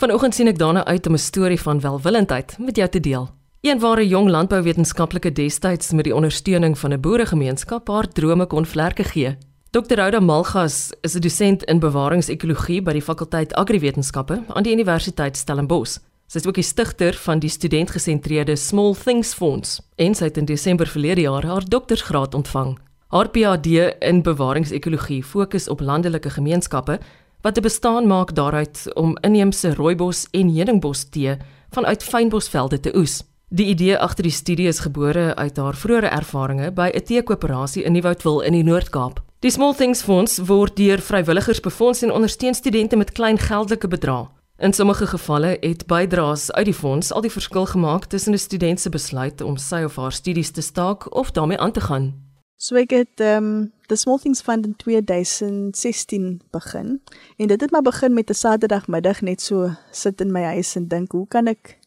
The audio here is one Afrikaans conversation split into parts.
Vanoggend sien ek daarna uit om 'n storie van welwillendheid met jou te deel. Een ware jong landbouwetenskaplike destyds met die ondersteuning van 'n boeregemeenskap haar drome kon vlerke gee. Dr. Rhoda Malgas is 'n dosent in bewaringsekologie by die fakulteit Agriwetenskappe aan die Universiteit Stellenbosch. Sy is ook die stigter van die studentgesentreerde Small Things Fonds en sy het in Desember verlede jaar haar doktorsgraad ontvang. Haar PhD in bewaringsekologie fokus op landelike gemeenskappe wat 'n bestaan maak daaruit om inheemse rooibos en heuningbos tee vanuit fynbosvelde te oes. Die idee agter die studie is gebore uit haar vroeëre ervarings by 'n teekoöperasie in Nieuwoudtville in die Noord-Kaap. Die Small Things Fonds word deur vrywilligers befonds en ondersteun studente met klein geldelike bedrae. In sommige gevalle het bydraes uit die fonds al die verskil gemaak tussen 'n student se besluit om sy of haar studies te staak of daarmee aan te gaan. So ek het ehm um, the Small Things Fund in 2016 begin en dit het maar begin met 'n Saterdagmiddag net so sit in my huis en dink hoe kan ek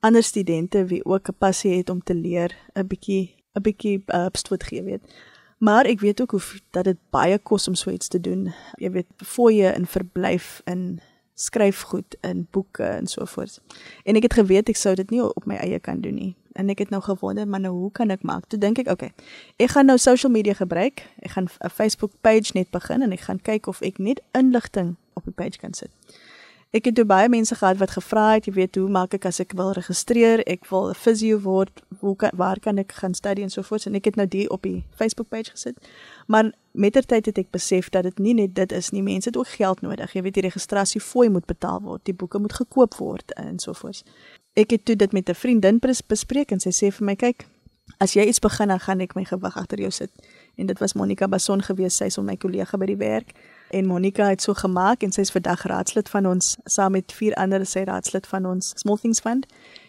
ander studente wie ook 'n passie het om te leer 'n bietjie 'n bietjie uh, stoot gee weet. Maar ek weet ook hoe dat dit baie kos om so iets te doen. Jy weet, fooie in verblyf in skryfgoed in boeke en so voort. En ek het geweet ek sou dit nie op my eie kan doen nie en ek het nou gewonder maar nou hoe kan ek maak? Toe dink ek, okay. Ek gaan nou social media gebruik. Ek gaan 'n Facebook page net begin en ek gaan kyk of ek net inligting op die page kan sit. Ek het baie mense gehad wat gevra het, jy weet, hoe maak ek as ek wil registreer? Ek wil 'n fisio word. Hoe kan waar kan ek gaan studie en so voort? En ek het nou die op die Facebook page gesit. Maar mettertyd het ek besef dat dit nie net dit is nie. Mense het ook geld nodig. Jy weet, die registrasie fooi moet betaal word. Die boeke moet gekoop word en so voort ek het toe dit met 'n vriendin bespreek en sy sê vir my kyk as jy iets begin dan gaan ek my gewig agter jou sit. En dit was Monica Bason gewees sy is my kollega by die werk. En Monica het so gemaak en sy is vandag raadslid van ons saam met vier ander sy raadslid van ons Small Things Fund.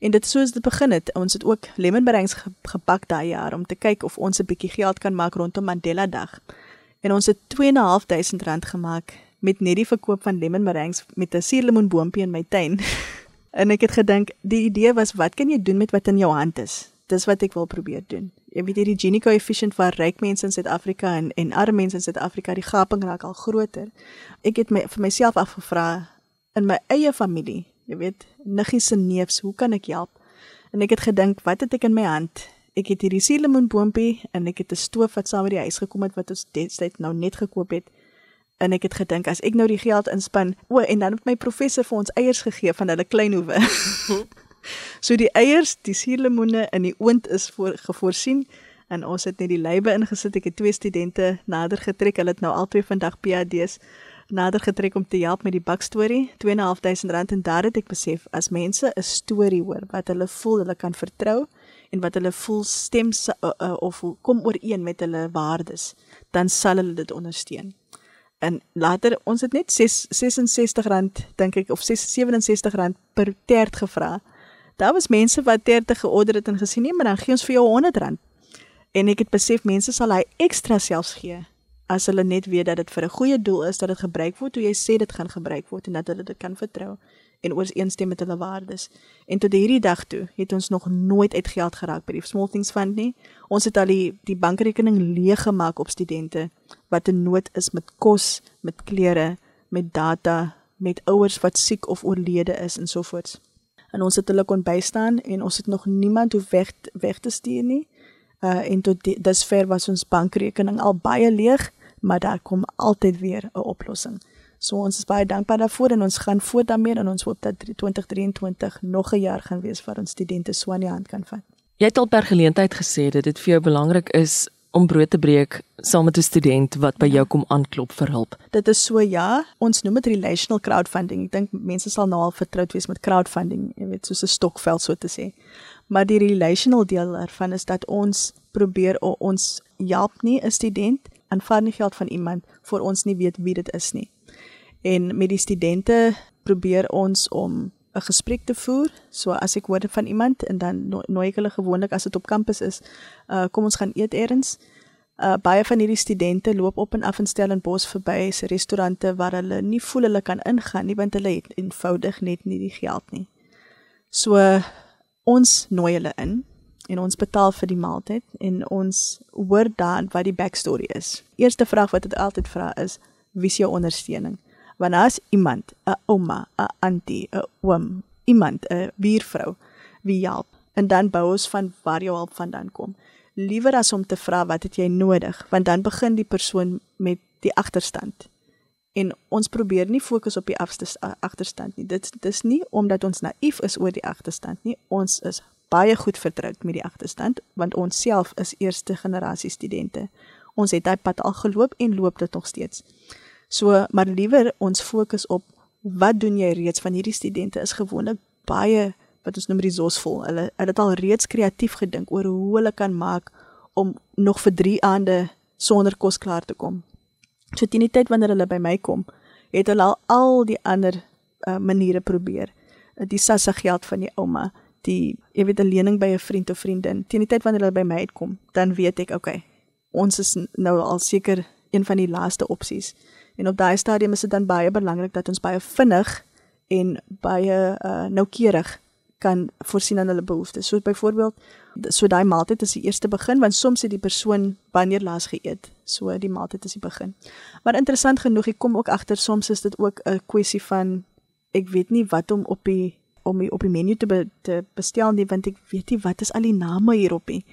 En dit soos dit begin het. Ons het ook lemon meringues ge gebak daai jaar om te kyk of ons 'n bietjie geld kan maak rondom Mandela Dag. En ons het 2.500 rand gemaak met net die verkoop van lemon meringues met 'n suurlemoenboompie in my tuin En ek het gedink die idee was wat kan jy doen met wat in jou hand is? Dis wat ek wil probeer doen. Jy weet hierdie Gini coefficient vir ryk mense in Suid-Afrika en en arme mense in Suid-Afrika, die gaping raak al groter. Ek het my vir myself afgevra in my eie familie, jy weet, niggies se neefs, hoe kan ek help? En ek het gedink, wat het ek in my hand? Ek het hierdie suurlemoenboompie en ek het 'n stoof wat saam met die huis gekom het wat ons destyds nou net gekoop het en ek het gedink as ek nou die geld inspan, o en dan het my professor vir ons eiers gegee van hulle kleinhoewe. so die eiers, die suurlemoene in die oond is voor geforsien en ons het net die lybe ingesit. Ek het twee studente nader getrek. Hulle het nou albei vandag PhD's nader getrek om te help met die bakstorie. 2.500 rand en daar het ek besef as mense 'n storie hoor wat hulle voel hulle kan vertrou en wat hulle voel stem uh, uh, of kom ooreen met hulle waardes, dan sal hulle dit ondersteun en later ons het net 6 66 rand dink ek of 6 67 rand per tert gevra. Daar was mense wat terte georder het en gesê nee, maar dan gee ons vir jou 100 rand. En ek het besef mense sal hy ekstra selfs gee as hulle net weet dat dit vir 'n goeie doel is dat dit gebruik word hoe jy sê dit gaan gebruik word en dat hulle dit kan vertrou en ooreenstem met hulle waardes. En tot hierdie dag toe het ons nog nooit uit geld geraak by die Small Things Fund nie. Ons het al die die bankrekening leeg gemaak op studente wat in nood is met kos, met klere, met data, met ouers wat siek of oorlede is en so voort. En ons het hulle kon bystaan en ons het nog niemand hoef weg weg te stuur nie. Uh en tot dusver was ons bankrekening al baie leeg, maar daar kom altyd weer 'n oplossing. So ons is baie dankbaar daarvoor en ons gaan voort daarmee en ons hoop dat 2023 nog 'n jaar gaan wees vir ons studente so aan die hand kan vat. Jy het al per geleentheid gesê dat dit vir jou belangrik is om brood te breek saam met 'n student wat by jou kom aanklop vir hulp. Dit is so ja, ons noem dit relational crowdfunding. Ek dink mense sal nou al vertroud wees met crowdfunding, jy weet, soos 'n stokvel so te sê. Maar die relational deel daarvan is dat ons probeer ons help nie 'n student aanvaar nie geld van iemand vir ons nie weet wie dit is nie en met die studente probeer ons om 'n gesprek te voer. So as ek hoor van iemand en dan nooi ek hulle gewoonlik as dit op kampus is, uh kom ons gaan eet eers. Uh baie van hierdie studente loop op en af in Stellenbosch verby se restaurante waar hulle nie voel hulle kan ingaan nie want hulle het eenvoudig net nie die geld nie. So uh, ons nooi hulle in en ons betaal vir die maaltyd en ons hoor dan wat die backstory is. Eerste vraag wat dit altyd vra is: wie is jou ondersteuning? Want as iemand, 'n ouma, 'n auntie, 'n oom, iemand, 'n buurvrou wie help en dan bou ons van waar jou hulp vandaan kom. Liewer as om te vra wat het jy nodig, want dan begin die persoon met die agterstand. En ons probeer nie fokus op die agterstand nie. Dit dis nie omdat ons naïef is oor die agterstand nie. Ons is baie goed vertroud met die agterstand want ons self is eerste generasie studente. Ons het daai pad al geloop en loop dit nog steeds. So, maar liewer ons fokus op wat doen jy reeds van hierdie studente is gewoonlik baie wat ons noem resourceful. Hulle hulle het al reeds kreatief gedink oor hoe hulle kan maak om nog vir 3 aande sonder kos klaar te kom. So teen die tyd wanneer hulle by my kom, het hulle al al die ander uh, maniere probeer. Die sassa geld van die ouma, die jy weet 'n lening by 'n vriend of vriendin. Teen die tyd wanneer hulle by my uitkom, dan weet ek, okay, ons is nou al seker een van die laaste opsies. En op daai stadium is dit dan baie belangrik dat ons baie vinnig en baie uh, noukeurig kan voorsien aan hulle behoeftes. So byvoorbeeld, so daai maaltyd is die eerste begin want soms het die persoon wanneer laas geëet. So die maaltyd is die begin. Maar interessant genoeg, ek kom ook agter soms is dit ook 'n kwessie van ek weet nie wat om op die om die, op die menu te, be, te bestel nie want ek weet nie wat is al die name hierop nie.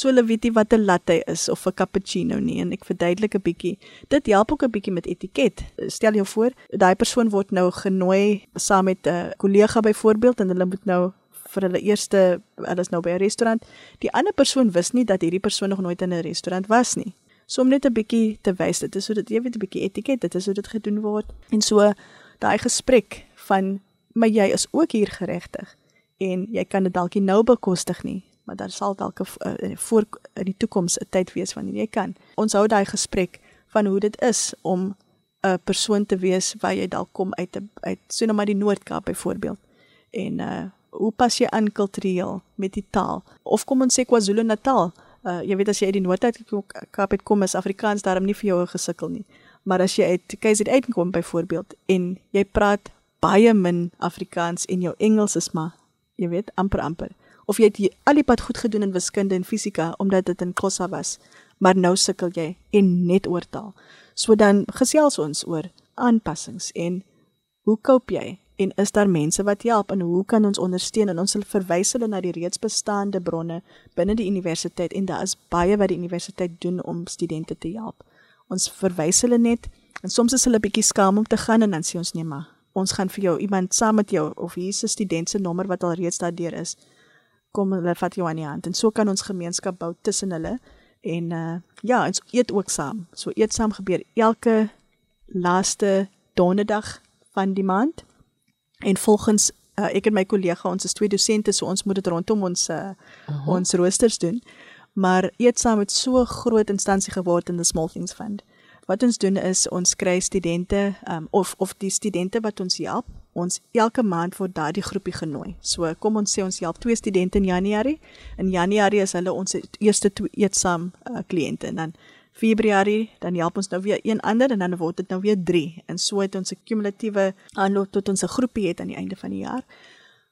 So hulle weet nie wat 'n latte is of 'n cappuccino nie en ek verduidelik 'n bietjie. Dit help ook 'n bietjie met etiket. Stel jou voor, daai persoon word nou genooi saam met 'n kollega byvoorbeeld en hulle moet nou vir hulle eerste hulle is nou by 'n restaurant. Die ander persoon wis nie dat hierdie persoon nog nooit in 'n restaurant was nie. So om net 'n bietjie te wys dit is so dat jy weet 'n bietjie etiket, dit is hoe dit gedoen word. En so daai gesprek van maar jy is ook hier geregtig en jy kan dit dalk nie nou bekostig nie maar daar sal dalk 'n uh, voor in die toekoms 'n tyd wees wanneer jy kan. Ons hou daai gesprek van hoe dit is om 'n persoon te wees waar jy dalk kom uit 'n uit so net maar die Noord-Kaap byvoorbeeld en uh hoe pas jy aan kultureel met die taal? Of kom ons sê KwaZulu-Natal. Uh jy weet as jy uit die Noord-Kaap uit kom is Afrikaans daarom nie vir jou gesukkel nie. Maar as jy uit KZN kom byvoorbeeld en jy praat baie min Afrikaans en jou Engels is maar jy weet amper amper of jy het al die pad goed gedoen in wiskunde en fisika omdat dit in Kossa was. Maar nou sukkel jy en net oor taal so dan gesels ons oor aanpassings en hoe koop jy? En is daar mense wat help? En hoe kan ons ondersteun? En ons verwys hulle na die reeds bestaande bronne binne die universiteit. En daar is baie wat die universiteit doen om studente te help. Ons verwys hulle net en soms is hulle bietjie skaam om te gaan en dan sê ons nee maar ons gaan vir jou iemand saam met jou of hier is 'n student se nommer wat al reeds daardeur is. Kom hulle vat jou aan die hand en so kan ons gemeenskap bou tussen hulle en uh ja, ons eet ook saam. So eet saam gebeur elke laaste donderdag van die maand. En volgens uh, ek en my kollega, ons is twee dosente, so ons moet dit rondom ons uh, uh -huh. ons roosters doen. Maar eet saam het so groot instansie geword in the Small Things Fund wat ons doen is ons kry studente um, of of die studente wat ons help ons elke maand word daardie groepie genooi. So kom ons sê ons help twee studente in Januarie. In Januarie is hulle ons eerste eetsaam uh, kliënte en dan Februarie dan help ons nou weer een ander en dan word dit nou weer 3 en so het ons 'n kumulatiewe aanloop tot ons 'n groepie het aan die einde van die jaar.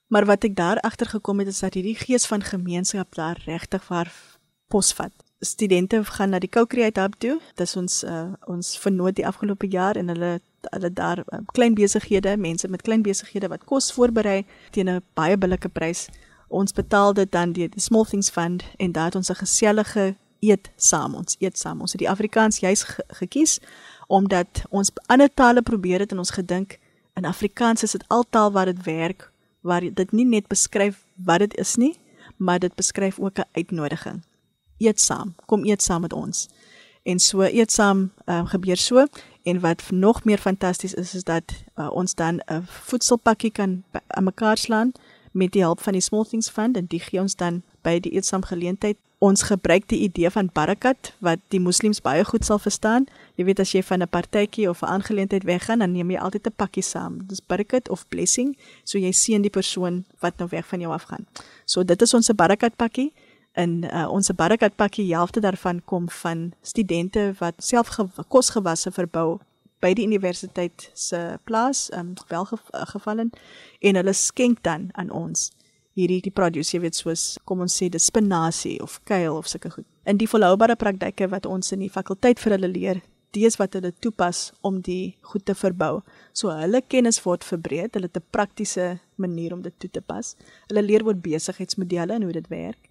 Maar wat ek daar agter gekom het is dat hierdie gees van gemeenskap daar regtig waar posvat studente gaan na die Co-Create Hub toe. Dis ons uh, ons vernoot die afgelope jaar en hulle hulle daar uh, klein besighede, mense met klein besighede wat kos voorberei teen 'n baie billike prys. Ons betaal dit dan deur die Small Things Fund en daar het ons 'n gesellige eet saam. Ons eet saam. Ons het die Afrikaans juis ge gekies omdat ons ander tale probeer het en ons gedink in Afrikaans is dit altaal wat dit werk waar dit nie net beskryf wat dit is nie, maar dit beskryf ook 'n uitnodiging eet saam. Kom eet saam met ons. En so eet saam uh, gebeur so en wat nog meer fantasties is is dat uh, ons dan 'n voedselpakkie kan aan mekaar slaan met die hulp van die Small Things Fund en dit gee ons dan by die eetsaam geleentheid. Ons gebruik die idee van barakat wat die moslems baie goed sal verstaan. Jy weet as jy van 'n partytjie of 'n aangeleentheid weggaan, dan neem jy altyd 'n pakkie saam. Dis barakat of blessing, so jy seën die persoon wat nou weg van jou af gaan. So dit is ons barakat pakkie in uh, ons barakat pakkie helfte daarvan kom van studente wat self kosgewasse verbou by die universiteit se plaas um, welgevallen en hulle skenk dan aan ons hierdie die produce jy weet soos kom ons sê dis spinasie of kuil of sulke goed in die volhoubare praktyke wat ons in die fakulteit vir hulle leer dis wat hulle toepas om die goed te verbou. So hulle kennis word verbreed, hulle het 'n praktiese manier om dit toe te pas. Hulle leer oor besigheidsmodelle en hoe dit werk.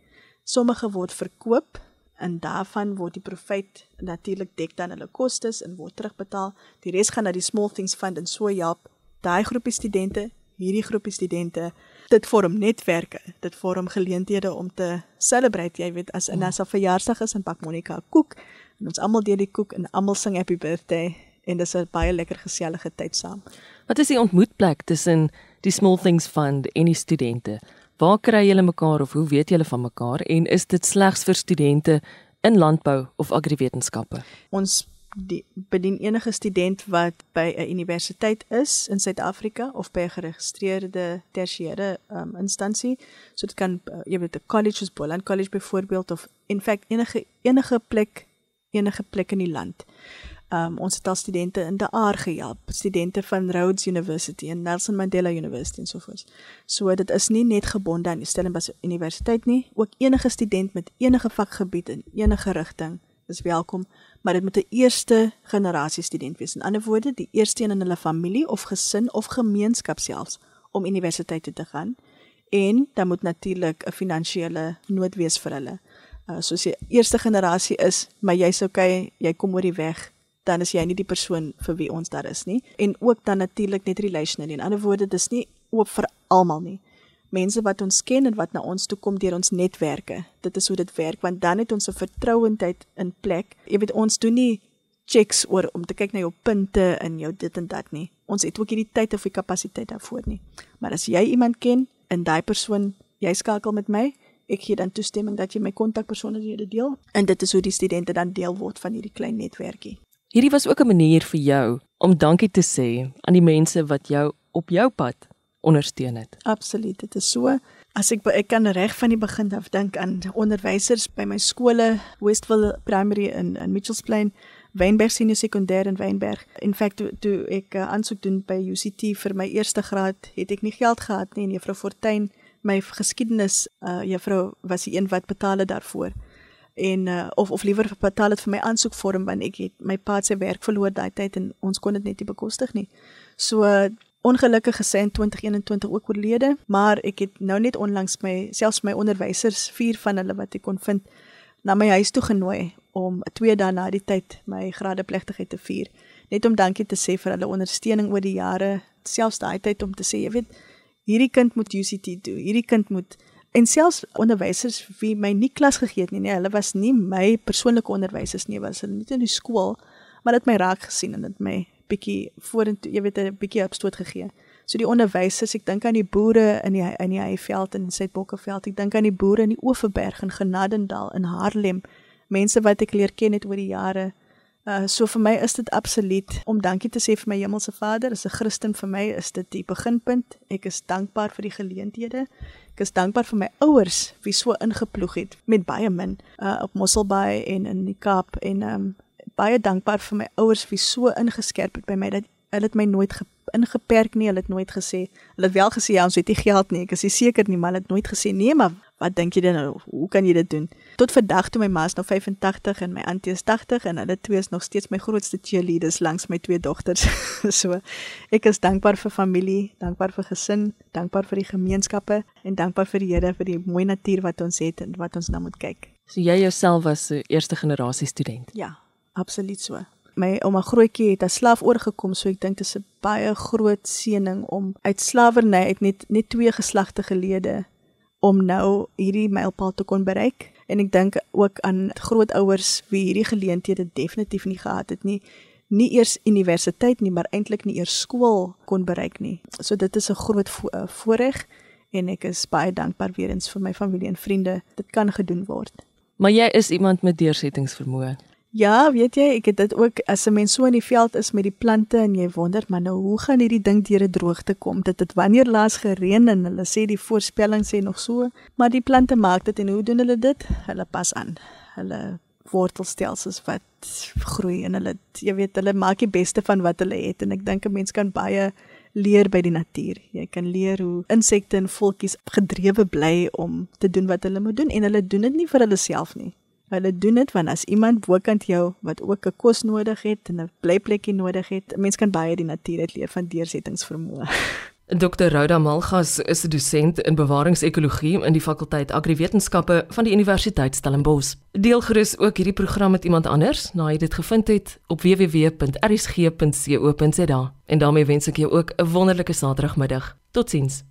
Sommige word verkoop en daarvan word die profit natuurlik dek dan hulle kostes en word terugbetaal. Die res gaan na die Small Things Fund en so help daai groepie studente, hierdie groepie studente dit vorm netwerke, dit vorm geleenthede om te celebrate, jy weet, as 'n Nasa verjaarsdag is en pak Monica 'n koek en ons almal deel die koek en almal sing happy birthday en dis 'n baie lekker gesellige tyd saam. Wat is die ontmoetplek tussen die Small Things Fund en die studente? Waar kry julle mekaar of hoe weet julle van mekaar en is dit slegs vir studente in landbou of agriwetenskappe? Ons die bedien enige student wat by 'n universiteit is in Suid-Afrika of by 'n geregistreerde tersiêre um, instansie. So dit kan uh, jy weet 'n college soos Boland College byvoorbeeld of in feite enige enige plek enige plek in die land. Um, ons het al studente in De Aar gehelp, studente van Rhodes University en Nelson Mandela University en so voort. So dit is nie net gebonde aan die Stellenbosch Universiteit nie, ook enige student met enige vakgebied in enige rigting is welkom, maar dit moet 'n eerste generasie student wees. In ander woorde, die eerste een in hulle familie of gesin of gemeenskap selfs om universiteit toe te gaan. En dan moet natuurlik 'n finansiële nood wees vir hulle. Uh, soos jy eerste generasie is, maar jy's okay, jy kom oor die weg, dan is jy nie die persoon vir wie ons daar is nie. En ook dan natuurlik net relationally. In ander woorde, dis nie oop vir almal nie mense wat ons ken en wat na ons toe kom deur ons netwerke. Dit is hoe dit werk want dan het ons 'n vertrouendheid in plek. Jy weet ons doen nie checks oor om te kyk na jou punte en jou dit en dat nie. Ons het ook nie die tyd of die kapasiteit daarvoor nie. Maar as jy iemand ken en daai persoon jy skakel met my, ek gee dan toestemming dat jy my kontakpersonele deel en dit is hoe die studente dan deel word van hierdie klein netwerkie. Hierdie was ook 'n manier vir jou om dankie te sê aan die mense wat jou op jou pad ondersteun het. Absoluut, dit is so. As ek ek kan reg van die begin af dink aan onderwysers by my skole, Westville Primary in in Mitchells Plain, Wynberg Senior Sekondêr in Wynberg. In feite toe, toe ek uh, aansoek doen by UCT vir my eerste graad, het ek nie geld gehad nie en juffrou Fortuin, my geskiedenis uh, juffrou was die een wat betaal het daarvoor en uh, of of liewer betaal het vir my aansoekvorm want ek het my pa se werk verloor daai tyd en ons kon dit net nie bekostig nie. So uh, ongelukkig gesê in 2021 ook oorlede, maar ek het nou net onlangs my selfs my onderwysers, vier van hulle wat ek kon vind, na my huis toe genooi om 'n twee dae na die tyd my gradeplegtigheid te vier. Net om dankie te sê vir hulle ondersteuning oor die jare, selfs daai tyd om te sê, jy weet, hierdie kind moet UCT doen. Hierdie kind moet en selfs onderwysers wie my nie klas gegee het nie, nee, hulle was nie my persoonlike onderwysers nie, was hulle nie in die skool, maar dit my raak gesien en dit my bietjie vorentoe, jy weet 'n bietjie opstoot gegee. So die onderwysers, ek dink aan die boere in die in die Heiveld en Suidbokkeveld. Ek dink aan die boere in die Oeverberg en Genadendal in Harlem. Mense wat ek leer ken het oor die jare. Uh so vir my is dit absoluut om dankie te sê vir my hemelse Vader. As 'n Christen vir my is dit die beginpunt. Ek is dankbaar vir die geleenthede. Ek is dankbaar vir my ouers wie so ingeploeg het met baie min uh op Mosselbaai en in die Kaap en um baie dankbaar vir my ouers wie so ingeskerp het by my dat hulle het my nooit ingeperk nie, hulle het nooit gesê, hulle het wel gesê ja, ons het nie geld nie, ek is seker nie, maar hulle het nooit gesê nee, maar wat dink jy dan nou, hoe kan jy dit doen? Tot vandag toe my ma is nou 85 en my auntie is 80 en hulle twee is nog steeds my grootste cheerleaders langs my twee dogters. so ek is dankbaar vir familie, dankbaar vir gesin, dankbaar vir die gemeenskappe en dankbaar vir die Here vir die mooi natuur wat ons het en wat ons nou moet kyk. So jy jouself was 'n eerste generasie student. Ja, absoluut so. My ouma grootjie het as slaaf oorgekom, so ek dink dit is 'n baie groot seëning om uit slawerny uit net net twee geslagte gelede om nou hierdie mylpaal te kon bereik. En ek dink ook aan grootouers wie hierdie geleenthede definitief nie gehad het nie nie eers universiteit nie, maar eintlik nie eers skool kon bereik nie. So dit is 'n groot vo eh, voorreg en ek is baie dankbaar weer eens vir my familie en vriende. Dit kan gedoen word. Maar jy is iemand met deursettingsvermoë. Ja, weet jy, ek het dit ook as 'n mens so in die veld is met die plante en jy wonder, maar nou hoe gaan hierdie ding deur 'n droogte kom? Dit het wanneer laas gereën en hulle sê die voorspelling sê nog so, maar die plante maak dit en hoe doen hulle dit? Hulle pas aan. Hulle wortelstelsels wat groei en hulle jy weet, hulle maak die beste van wat hulle het en ek dink 'n mens kan baie leer by die natuur. Jy kan leer hoe insekte en voeltjies gedrewe bly om te doen wat hulle moet doen en hulle doen dit nie vir hulle self nie Hulle doen dit want as iemand bokant jou wat ook 'n kos nodig het en 'n blyplekkie nodig het, mens kan baie die natuur uit leer van deursettingsvermoë. Dr. Rhoda Malgas is 'n dosent in bewaringsekologie in die fakulteit Agriwetenskappe van die Universiteit Stellenbosch. Deel gerus ook hierdie program met iemand anders, nadat jy dit gevind het op www.rsg.co.za. En daarmee wens ek jou ook 'n wonderlike Saterdagmiddag. Totsiens.